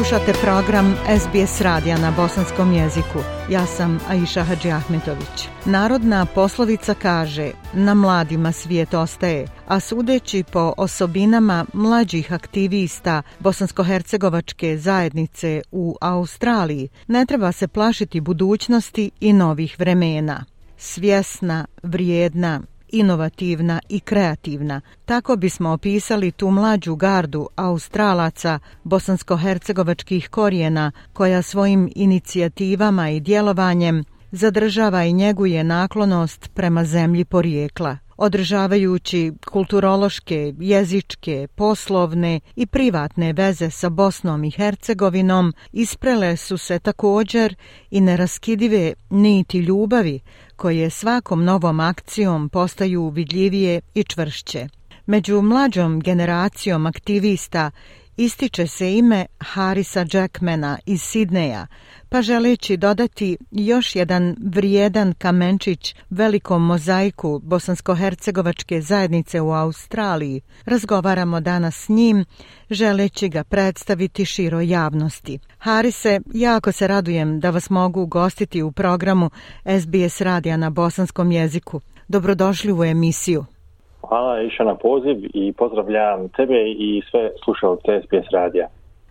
Slušate program SBS Radija na bosanskom jeziku. Ja sam Aisha Hadži Ahmetović. Narodna poslovica kaže, na mladima svijet ostaje, a sudeći po osobinama mlađih aktivista bosansko-hercegovačke zajednice u Australiji, ne treba se plašiti budućnosti i novih vremena. Svjesna, vrijedna, inovativna i kreativna. Tako bismo opisali tu mlađu gardu Australaca bosansko-hercegovačkih korijena koja svojim inicijativama i djelovanjem zadržava i njeguje naklonost prema zemlji porijekla održavajući kulturološke, jezičke, poslovne i privatne veze sa Bosnom i Hercegovinom, isprele su se također i neraskidive niti ljubavi koje svakom novom akcijom postaju vidljivije i čvršće. Među mlađom generacijom aktivista ističe se ime Harisa Jackmana iz Sidneja, pa želeći dodati još jedan vrijedan kamenčić velikom mozaiku bosansko-hercegovačke zajednice u Australiji, razgovaramo danas s njim, želeći ga predstaviti široj javnosti. Harise, jako se radujem da vas mogu ugostiti u programu SBS Radija na bosanskom jeziku. Dobrodošli u emisiju. Hvala Iša na poziv i pozdravljam tebe i sve slušalce SPS radija.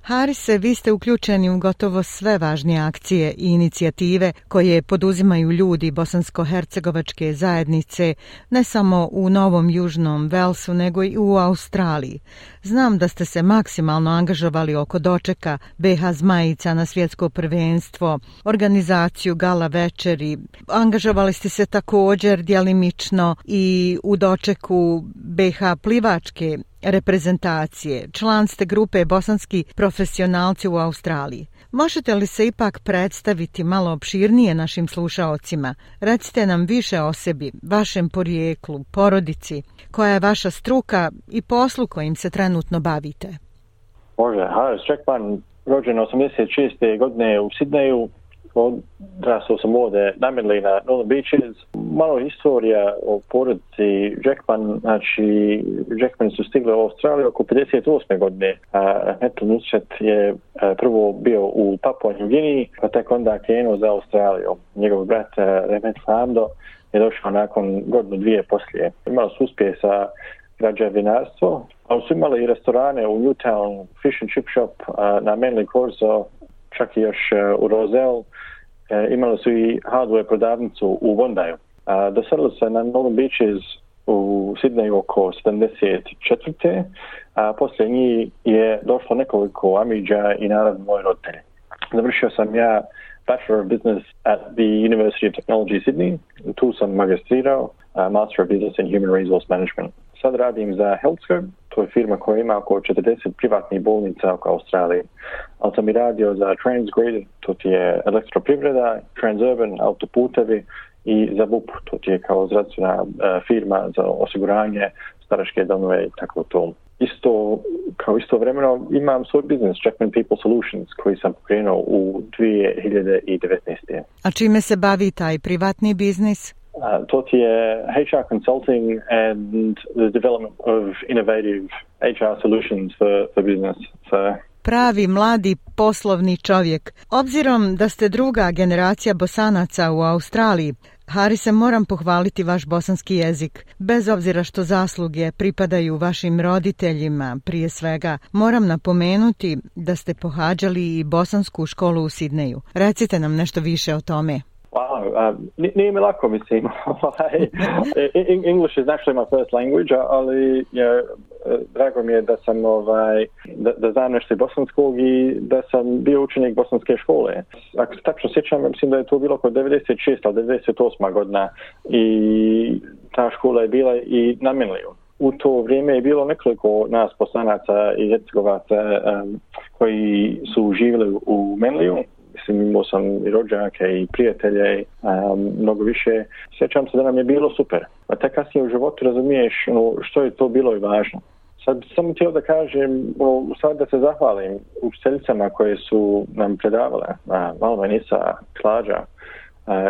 Harise, vi ste uključeni u gotovo sve važnije akcije i inicijative koje poduzimaju ljudi bosansko-hercegovačke zajednice ne samo u Novom Južnom Velsu nego i u Australiji. Znam da ste se maksimalno angažovali oko dočeka BH Zmajica na svjetsko prvenstvo, organizaciju gala večeri. Angažovali ste se također djelimično i u dočeku BH Plivačke reprezentacije, član ste grupe Bosanski profesionalci u Australiji. Možete li se ipak predstaviti malo opširnije našim slušaocima? Recite nam više o sebi, vašem porijeklu, porodici, koja je vaša struka i poslu kojim se trenutno bavite. Bože, Harris Čekman, rođen 86. godine u Sidneju, odrasao sam ovde namenili na Northern Beaches. Malo istorija o porodici Jackman, znači Jackman su stigli u Australiju oko 58. godine. Metal Nusret je e, prvo bio u Papua Njugini, pa tek onda krenuo za Australiju. Njegov brat e, Remet Fando je došao nakon godinu dvije poslije. Imao su uspje sa građevinarstvo, ali su imali i restorane u Newtown, Fish and Chip Shop na Manly Corso, čak i još e, u Rozel, e, imali su i hardware prodavnicu u Bondaju. E, dosadili se na Northern Beaches u Sidneju oko 74. A poslije njih je došlo nekoliko Amidža i naravno moje roditelje. Završio sam ja Bachelor of Business at the University of Technology Sydney. Tu sam magistrirao, Master of Business in Human Resource Management. Sad radim za Healthscope, to je firma koja ima oko 40 privatnih bolnica oko Australije. Ali sam i radio za Transgrid, to ti je elektroprivreda, Transurban, autoputevi i za VUP, to ti je kao zdravstvena e, firma za osiguranje staraške domove i tako to. Isto, kao isto vremeno imam svoj biznis, Checkman People Solutions, koji sam pokrenuo u 2019. A čime se bavi taj privatni biznis? Uh, to ti je HR consulting and the development of innovative HR solutions for, for business. So, pravi mladi poslovni čovjek. Obzirom da ste druga generacija bosanaca u Australiji, Harise, moram pohvaliti vaš bosanski jezik. Bez obzira što zasluge pripadaju vašim roditeljima prije svega, moram napomenuti da ste pohađali i bosansku školu u Sidneju. Recite nam nešto više o tome. Pa, um, nije mi lako, mislim. Ovaj, e, e, e, English is actually my first language, ali je, drago mi je da sam ovaj, da, da znam nešto i bosanskog i da sam bio učenik bosanske škole. Ako se tačno sjećam, mislim da je to bilo oko 96. ili 98. godina i ta škola je bila i na Minliju. U to vrijeme je bilo nekoliko nas poslanaca i jercegovaca um, koji su živjeli u Menliju. Mm -hmm mislim, imao sam i rođake i prijatelje, a, um, mnogo više. Sjećam se da nam je bilo super. A te kasnije u životu razumiješ no, što je to bilo i važno. Sad sam htio da kažem, o, sad da se zahvalim učiteljicama koje su nam predavale, a, Malmenisa, Klađa,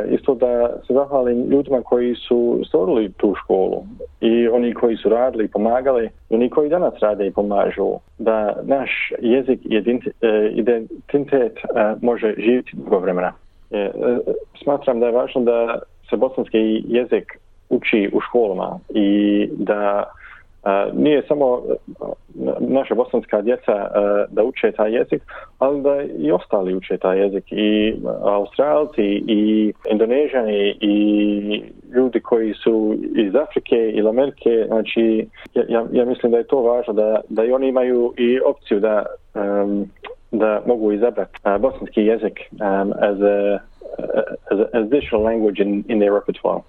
isto da se zahvalim ljudima koji su stvorili tu školu i oni koji su radili i pomagali i oni koji danas rade i pomažu da naš jezik i e, identitet e, može živjeti dugo vremena. E, smatram da je važno da se bosanski jezik uči u školama i da nije samo naša bosanska djeca e, da uče taj jezik, ali da i ostali uče taj jezik. I e, Australci, i Indonežani, i ljudi koji su iz Afrike ili Amerike, znači ja, ja, ja mislim da je to važno da, da i oni imaju i opciju da, um, da mogu izabrati uh, e, bosanski jezik um, as, a, as, a, as a digital language in, in their repertoire.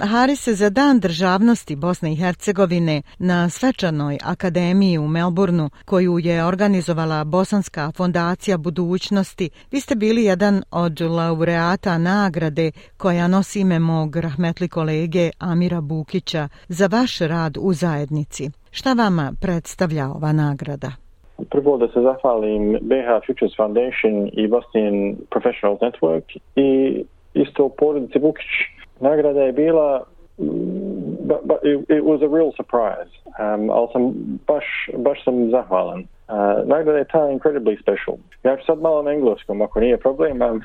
Hari se za Dan državnosti Bosne i Hercegovine na Svečanoj akademiji u Melbourneu, koju je organizovala Bosanska fondacija budućnosti, vi ste bili jedan od laureata nagrade koja nosi ime mog rahmetli kolege Amira Bukića za vaš rad u zajednici. Šta vama predstavlja ova nagrada? Prvo da se zahvalim BH Futures Foundation i Bosnian Professionals Network i isto u porodici Bukića nagrada je bila but, mm, but it, it was a real surprise um ali sam baš baš sam zahvalan uh, nagrada je ta incredibly special ja ću sad malo na engleskom ako nije problem um,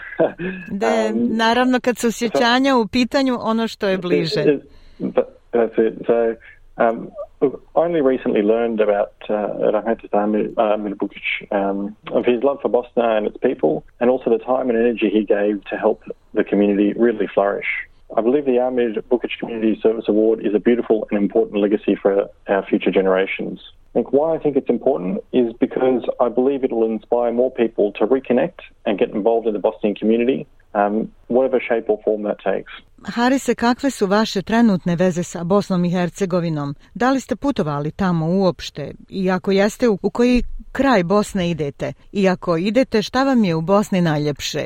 da je, um, naravno kad su sjećanja so, u pitanju ono što je bliže it, it, it, but, that's it. so Um, only recently learned about Rahmet uh, Amir Bukic, um, of his love for Bosnia and its people, and also the time and energy he gave to help the community really flourish. I believe the Ahmed Bukic Community Service Award is a beautiful and important legacy for our future generations. I think why I think it's important is because I believe it will inspire more people to reconnect and get involved in the Bosnian community, um, whatever shape or form that takes. Harise, kakve su vaše trenutne veze sa Bosnom i Hercegovinom? Da li ste putovali tamo uopšte? I ako jeste, u koji kraj Bosne idete? I ako idete, šta vam je u Bosni najljepše?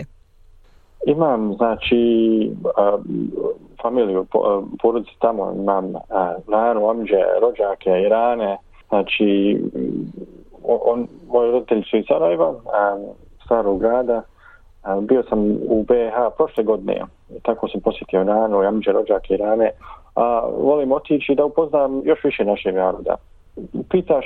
Imam, znači, uh, familiju, porodice tamo, imam uh, naru, omđe, rođake, irane, znači, on, moji roditelji su iz Sarajeva, uh, starog grada, uh, bio sam u BH prošle godine, tako sam posjetio naru, omđe, rođake, irane, a uh, volim otići da upoznam još više našeg naroda. Pitaš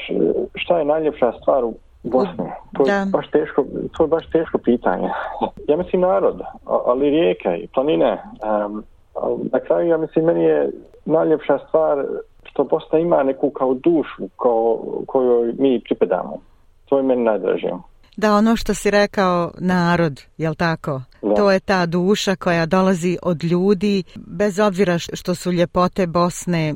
šta je najljepša stvar u, Bosnu? To je da. baš teško, to je baš teško pitanje. Ja mislim narod, ali rijeka i planine. Um, na kraju, ja mislim, meni je najljepša stvar što Bosna ima neku kao dušu kao, kojoj mi pripadamo. To je meni najdražije. Da, ono što si rekao, narod, jel tako? To je ta duša koja dolazi od ljudi, bez obzira što su ljepote Bosne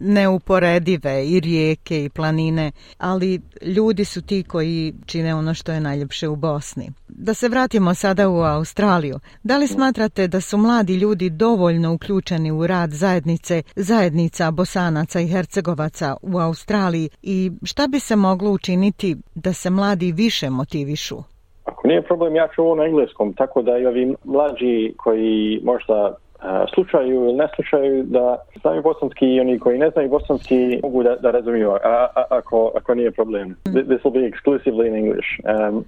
neuporedive i rijeke i planine, ali ljudi su ti koji čine ono što je najljepše u Bosni. Da se vratimo sada u Australiju. Da li smatrate da su mladi ljudi dovoljno uključeni u rad zajednice, zajednica Bosanaca i Hercegovaca u Australiji i šta bi se moglo učiniti da se mladi više motivišu? Nije problem, ja ću ovo na engleskom, tako da i ovi mlađi koji možda a, slučaju ili ne slučaju da znaju bosanski i oni koji ne znaju bosanski mogu da, da razumiju a, a, ako, ako nije problem. Mm. This will be exclusively in English. Um,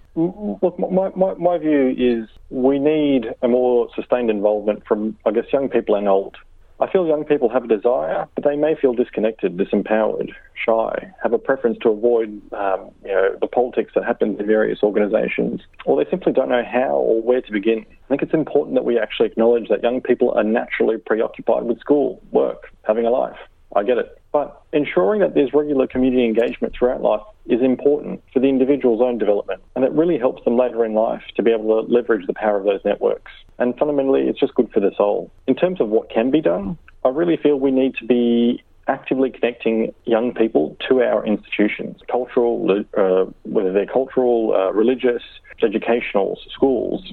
look, my, my, my view is we need a more sustained involvement from, I guess, young people and old. I feel young people have a desire, but they may feel disconnected, disempowered, shy, have a preference to avoid um, you know, the politics that happens in various organisations, or they simply don't know how or where to begin. I think it's important that we actually acknowledge that young people are naturally preoccupied with school, work, having a life. I get it. But ensuring that there's regular community engagement throughout life is important for the individual's own development, and it really helps them later in life to be able to leverage the power of those networks. And fundamentally, it's just good for the soul. In terms of what can be done, I really feel we need to be actively connecting young people to our institutions, cultural, uh, whether they're cultural, uh, religious, educational, schools,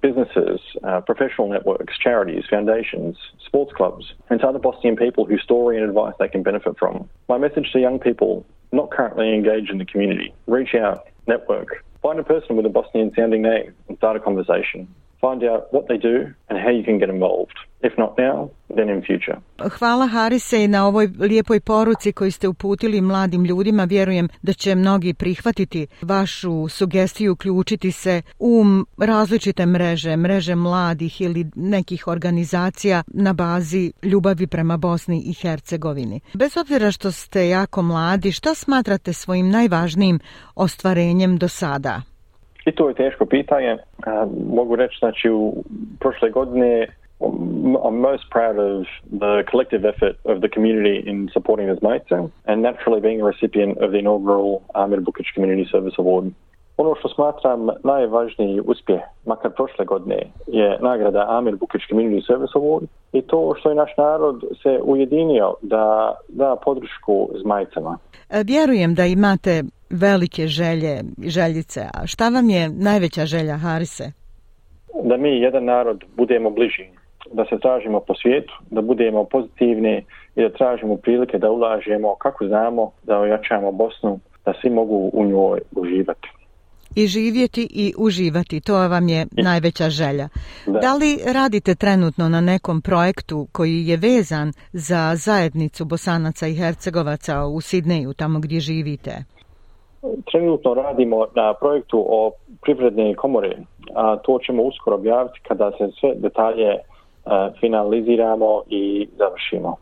businesses, uh, professional networks, charities, foundations, sports clubs, and to other Bosnian people whose story and advice they can benefit from. My message to young people not currently engaged in the community, reach out, network, find a person with a Bosnian sounding name and start a conversation. Find out what they do and how you can get involved. if not now, then in future. Hvala Harise na ovoj lijepoj poruci koji ste uputili mladim ljudima. Vjerujem da će mnogi prihvatiti vašu sugestiju uključiti se u različite mreže, mreže mladih ili nekih organizacija na bazi ljubavi prema Bosni i Hercegovini. Bez obzira što ste jako mladi, šta smatrate svojim najvažnijim ostvarenjem do sada? I to je teško pitanje. Mogu reći, znači, u prošle godine I'm most proud of the collective effort of the community in supporting his mates and, and naturally being a recipient of the inaugural Ahmed uh, Bukic Community Service Award. Ono što smatram najvažniji uspjeh, makar prošle godine, je nagrada Amir uh, Bukic Community Service Award i to što je naš narod se ujedinio da da podršku zmajcama. E, vjerujem da imate velike želje i željice, a šta vam je najveća želja Harise? Da mi jedan narod budemo bliži da se tražimo po svijetu, da budemo pozitivni i da tražimo prilike da ulažemo kako znamo da ojačamo Bosnu, da svi mogu u njoj uživati. I živjeti i uživati, to vam je I... najveća želja. Da. da li radite trenutno na nekom projektu koji je vezan za zajednicu Bosanaca i Hercegovaca u Sidneju, tamo gdje živite? Trenutno radimo na projektu o privredne komore, a to ćemo uskoro objaviti kada se sve detalje finaliziramo i završimo.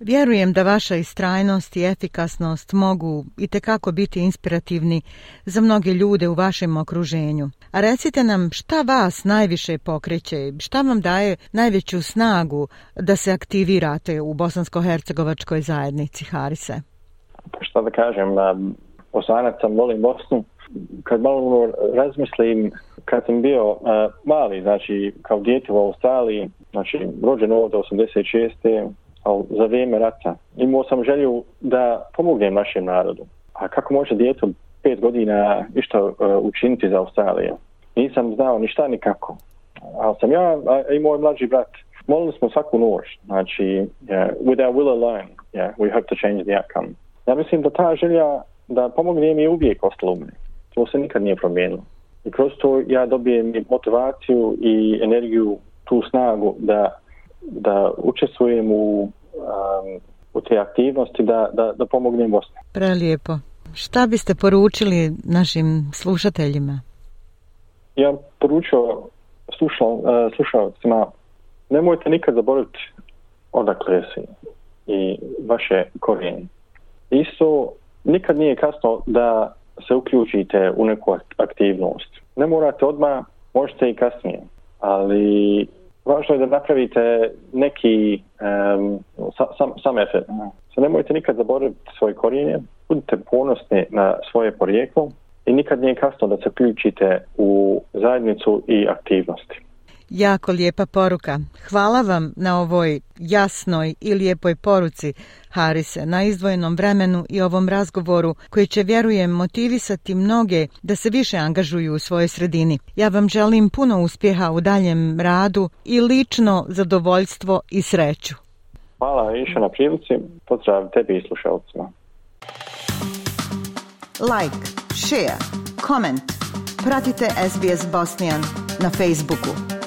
Vjerujem da vaša istrajnost i efikasnost mogu i tekako biti inspirativni za mnoge ljude u vašem okruženju. A recite nam šta vas najviše pokreće, šta vam daje najveću snagu da se aktivirate u bosansko-hercegovačkoj zajednici Harise? Pa šta da kažem, na sam volim Bosnu. Kad malo razmislim, kad sam bio uh, mali, znači kao djeti u Australiji, znači rođen ovdje 86. Al, za vrijeme rata, imao sam želju da pomognem našem narodu. A kako može djetu pet godina išto uh, e, učiniti za Australiju? Nisam znao ni šta ni kako. Ali sam ja i moj mlađi brat, molili smo svaku noć, znači, yeah, with our will alone, yeah, we hope to change the outcome. Ja mislim da ta želja da pomognem je uvijek ostalo u mene. To se nikad nije promijenilo. I kroz to ja dobijem motivaciju i energiju, tu snagu da, da učestvujem u, um, u te aktivnosti, da, da, da pomognem Bosni. Prelijepo. Šta biste poručili našim slušateljima? Ja poručio uh, slušalcima, nemojte nikad zaboraviti odakle si i vaše korijenje. Isto nikad nije kasno da se uključite u neku aktivnost. Ne morate odmah, možete i kasnije, ali važno je da napravite neki um, sam, sam efekt. Mhm. Se nemojte nikad zaboraviti svoje korijenje, budite ponosni na svoje porijeklo i nikad nije kasno da se uključite u zajednicu i aktivnosti. Jako lijepa poruka. Hvala vam na ovoj jasnoj i lijepoj poruci, Harise, na izdvojenom vremenu i ovom razgovoru koji će, vjerujem, motivisati mnoge da se više angažuju u svojoj sredini. Ja vam želim puno uspjeha u daljem radu i lično zadovoljstvo i sreću. Hvala više na prilici. Pozdrav tebi i slušalcima. Like, share, comment. Pratite SBS Bosnijan na Facebooku.